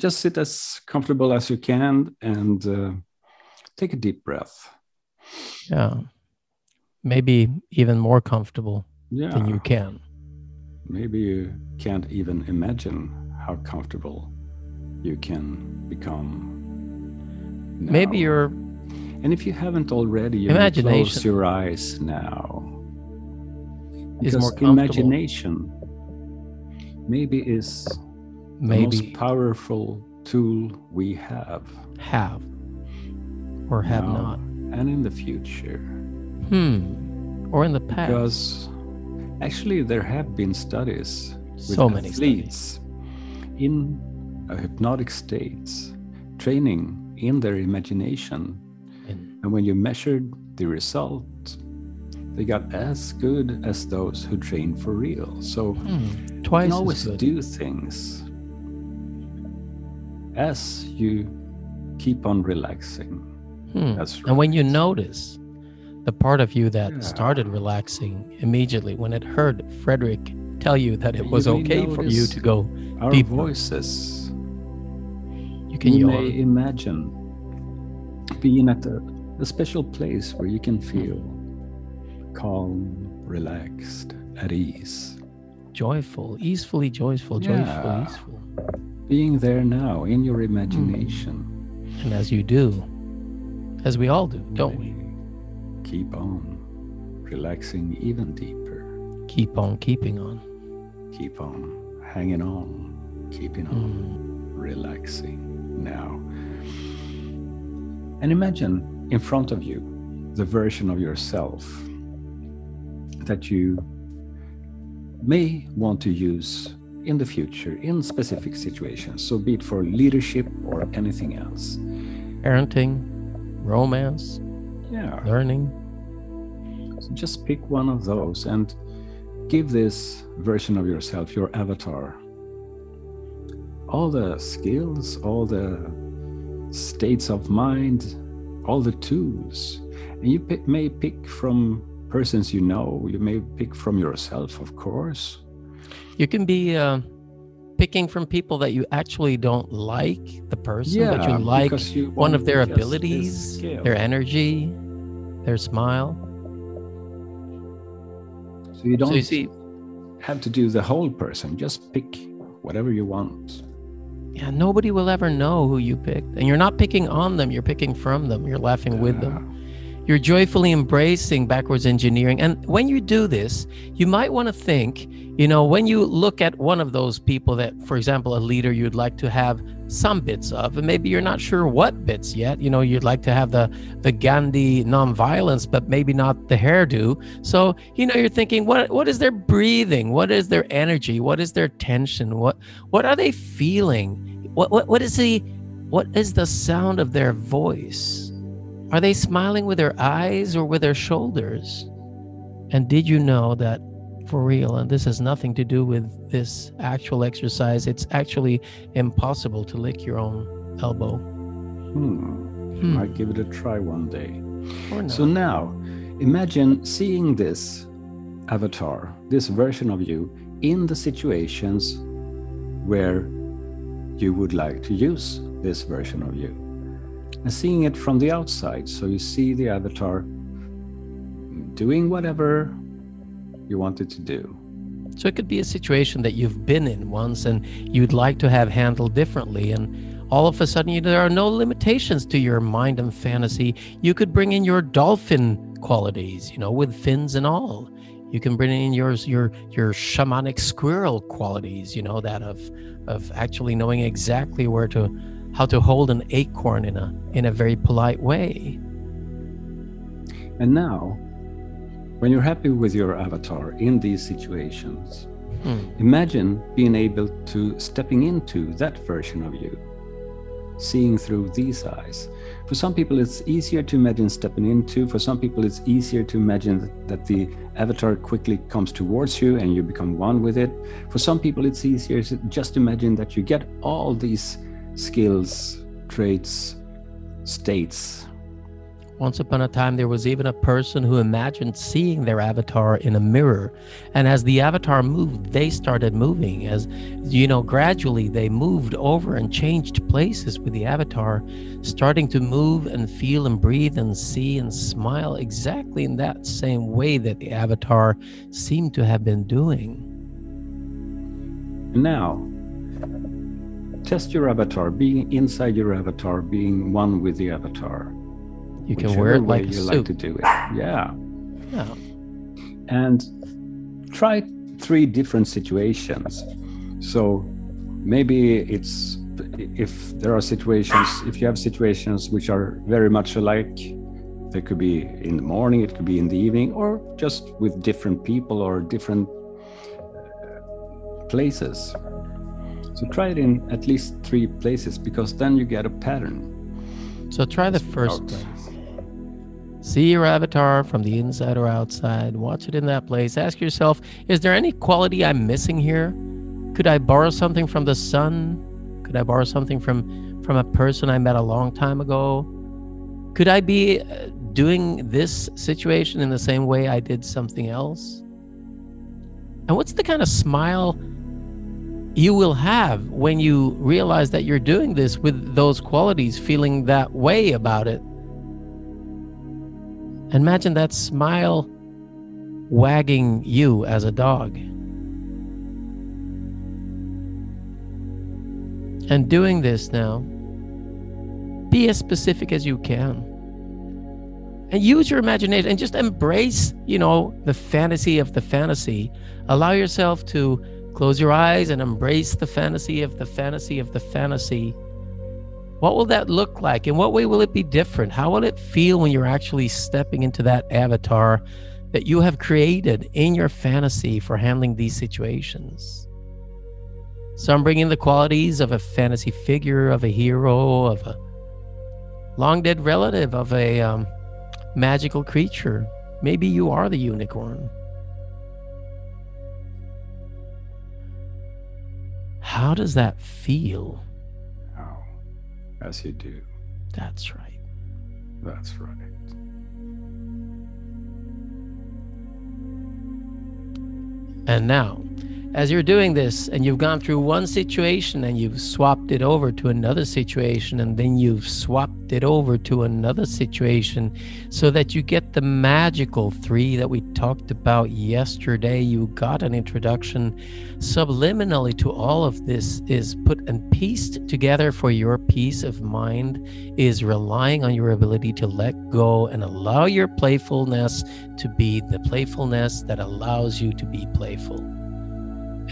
just sit as comfortable as you can and uh, take a deep breath. Yeah. Maybe even more comfortable Yeah. than you can. Maybe you can't even imagine how comfortable you can become. now. Maybe you're And if you haven't already, you may close your eyes now. Is Because more imagination maybe is maybe most powerful tool we have have or have now not. and in the future. Hmm. Or in the past. Because actually, there have been studies with so many studies. athletes in a hypnotic states, training in their imagination. In- And when you measured the result, they got as good as those who trained for real. So Hmm. you Twice can as always do things as you keep on relaxing. Hmm. That's And when you notice the part of you that Yeah. started relaxing immediately when it heard Frederick tell you that it was may okay for you to go, Our deeper. voices you can you yawn. may imagine being at a, a special place where you can feel calm, relaxed, at ease. joyful, easefully joyful, joyful, Yeah. easeful. Being there now in your imagination. And as you do, as we all do, don't we? Keep on relaxing even deeper. Keep on keeping on. Keep on hanging on, keeping on Hmm. relaxing now. And imagine in front of you the version of yourself that you may want to use in the future in specific situations. So, be it for leadership or anything else. Parenting, romance, Yeah. learning. So just pick one of those and give this version of yourself, your avatar, all the skills, all the states of mind, all the tools. And you may pick from persons you know, you may pick from yourself, of course. You can be uh, picking from people that you actually don't like the person, but you like you one of their abilities, their energy, their smile. So you don't So you see, have to do the whole person, just pick whatever you want. yeah, nobody will ever know who you picked. And you're not picking on them, you're picking from them, you're laughing with them. You're joyfully embracing backwards engineering. And when you do this, you might want to think, you know, when you look at one of those people that, for example, a leader you'd like to have some bits of, and maybe you're not sure what bits yet. You know, you'd like to have the the Gandhi nonviolence, but maybe not the hairdo. So, you know, you're thinking, what what is their breathing? What is their energy? What is their tension? What what are they feeling? What what what is the what is the sound of their voice? Are they smiling with their eyes or with their shoulders? And did you know that for real, and this has nothing to do with this actual exercise, it's actually impossible to lick your own elbow. Hmm. Hmm. Might give it a try one day. So now, imagine seeing this avatar, this version of you, in the situations where you would like to use this version of you. And seeing it from the outside. So you see the avatar doing whatever you want it to do. So it could be a situation that you've been in once and you'd like to have handled differently. And all of a sudden, you, there are no limitations to your mind and fantasy. You could bring in your dolphin qualities, you know, with fins and all. You can bring in yours, your your shamanic squirrel qualities, you know, that of of actually knowing exactly where to how to hold an acorn in a in a very polite way. And now, when you're happy with your avatar in these situations, Hmm. Imagine being able to stepping into that version of you, seeing through these eyes. For some people, it's easier to imagine stepping into. For some people, it's easier to imagine that, that the avatar quickly comes towards you and you become one with it. For some people, it's easier to just imagine that you get all these skills, traits, states Once upon a time, there was even a person who imagined seeing their avatar in a mirror. And as the avatar moved, they started moving. As you know, gradually they moved over and changed places with the avatar, starting to move and feel and breathe and see and smile exactly in that same way that the avatar seemed to have been doing. Now, test your avatar, being inside your avatar, being one with the avatar. You can wear it like a you suit. like to do it. Yeah. Yeah. And try three different situations. So maybe it's if there are situations, if you have situations which are very much alike, they could be in the morning, it could be in the evening, or just with different people or different uh, places. So try it in at least three places because then you get a pattern. So try the first Out. place. See your avatar from the inside or outside. Watch it in that place. Ask yourself, is there any quality I'm missing here? Could I borrow something from the sun? Could I borrow something from from a person I met a long time ago? Could I be uh, doing this situation in the same way I did something else? And what's the kind of smile you will have when you realize that you're doing this with those qualities, feeling that way about it? Imagine that smile wagging you as a dog. And doing this now, be as specific as you can. And use your imagination and just embrace, you know, the fantasy of the fantasy. Allow yourself to close your eyes and embrace the fantasy of the fantasy of the fantasy. What will that look like? In what way will it be different? How will it feel when you're actually stepping into that avatar that you have created in your fantasy for handling these situations? Some bring in the qualities of a fantasy figure, of a hero, of a long dead relative, of a um, magical creature. Maybe you are the unicorn. How does that feel? Now, as you do. That's right. That's right. And now, as you're doing this and you've gone through one situation and you've swapped it over to another situation and then you've swapped it over to another situation so that you get the magical three that we talked about yesterday, you got an introduction subliminally to all of this is put and pieced together for your peace of mind is relying on your ability to let go and allow your playfulness to be the playfulness that allows you to be playful.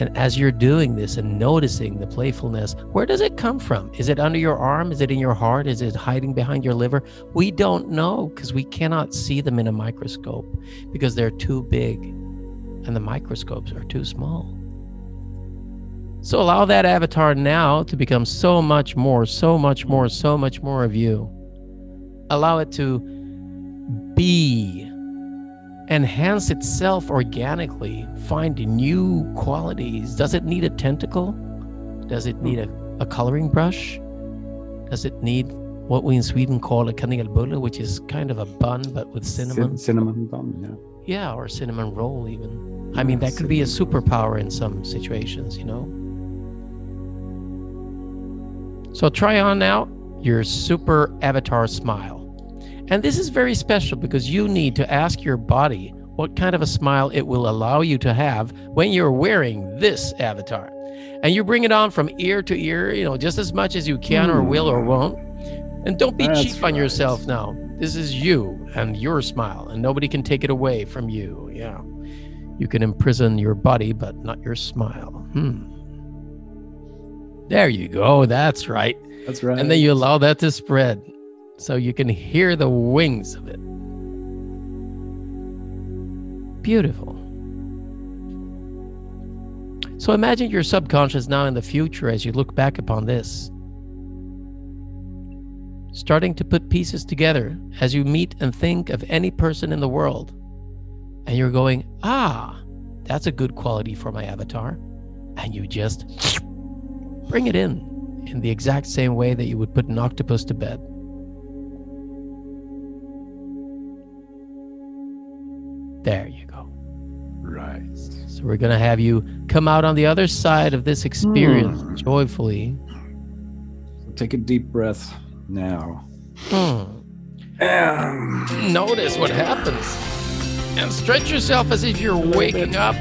And as you're doing this and noticing the playfulness, where does it come from? Is it under your arm? Is it in your heart? Is it hiding behind your liver? We don't know because we cannot see them in a microscope because they're too big and the microscopes are too small. So allow that avatar now to become so much more, so much more, so much more of you. Allow it to enhance itself organically, find new qualities. Does it need a tentacle? Does it need a, a coloring brush? Does it need what we in Sweden call a kanelbulle, which is kind of a bun but with cinnamon? Cin- cinnamon bun, yeah. Yeah, or cinnamon roll even. I mean, that could be a superpower in some situations, you know? So try on now your super avatar smile. And this is very special because you need to ask your body what kind of a smile it will allow you to have when you're wearing this avatar. And you bring it on from ear to ear, you know, just as much as you can or will or won't. And don't be That's cheap on right. yourself now. This is you and your smile, and nobody can take it away from you. Yeah. You can imprison your body, but not your smile. Hmm. There you go. That's right. That's right. And then you allow that to spread so you can hear the wings of it. Beautiful. So imagine your subconscious now in the future as you look back upon this. Starting to put pieces together as you meet and think of any person in the world. And you're going, ah, that's a good quality for my avatar. And you just bring it in in the exact same way that you would put an octopus to bed. There you go. Right. So we're going to have you come out on the other side of this experience mm. joyfully. Take a deep breath now. Mm. Notice what happens. And stretch yourself as if you're waking up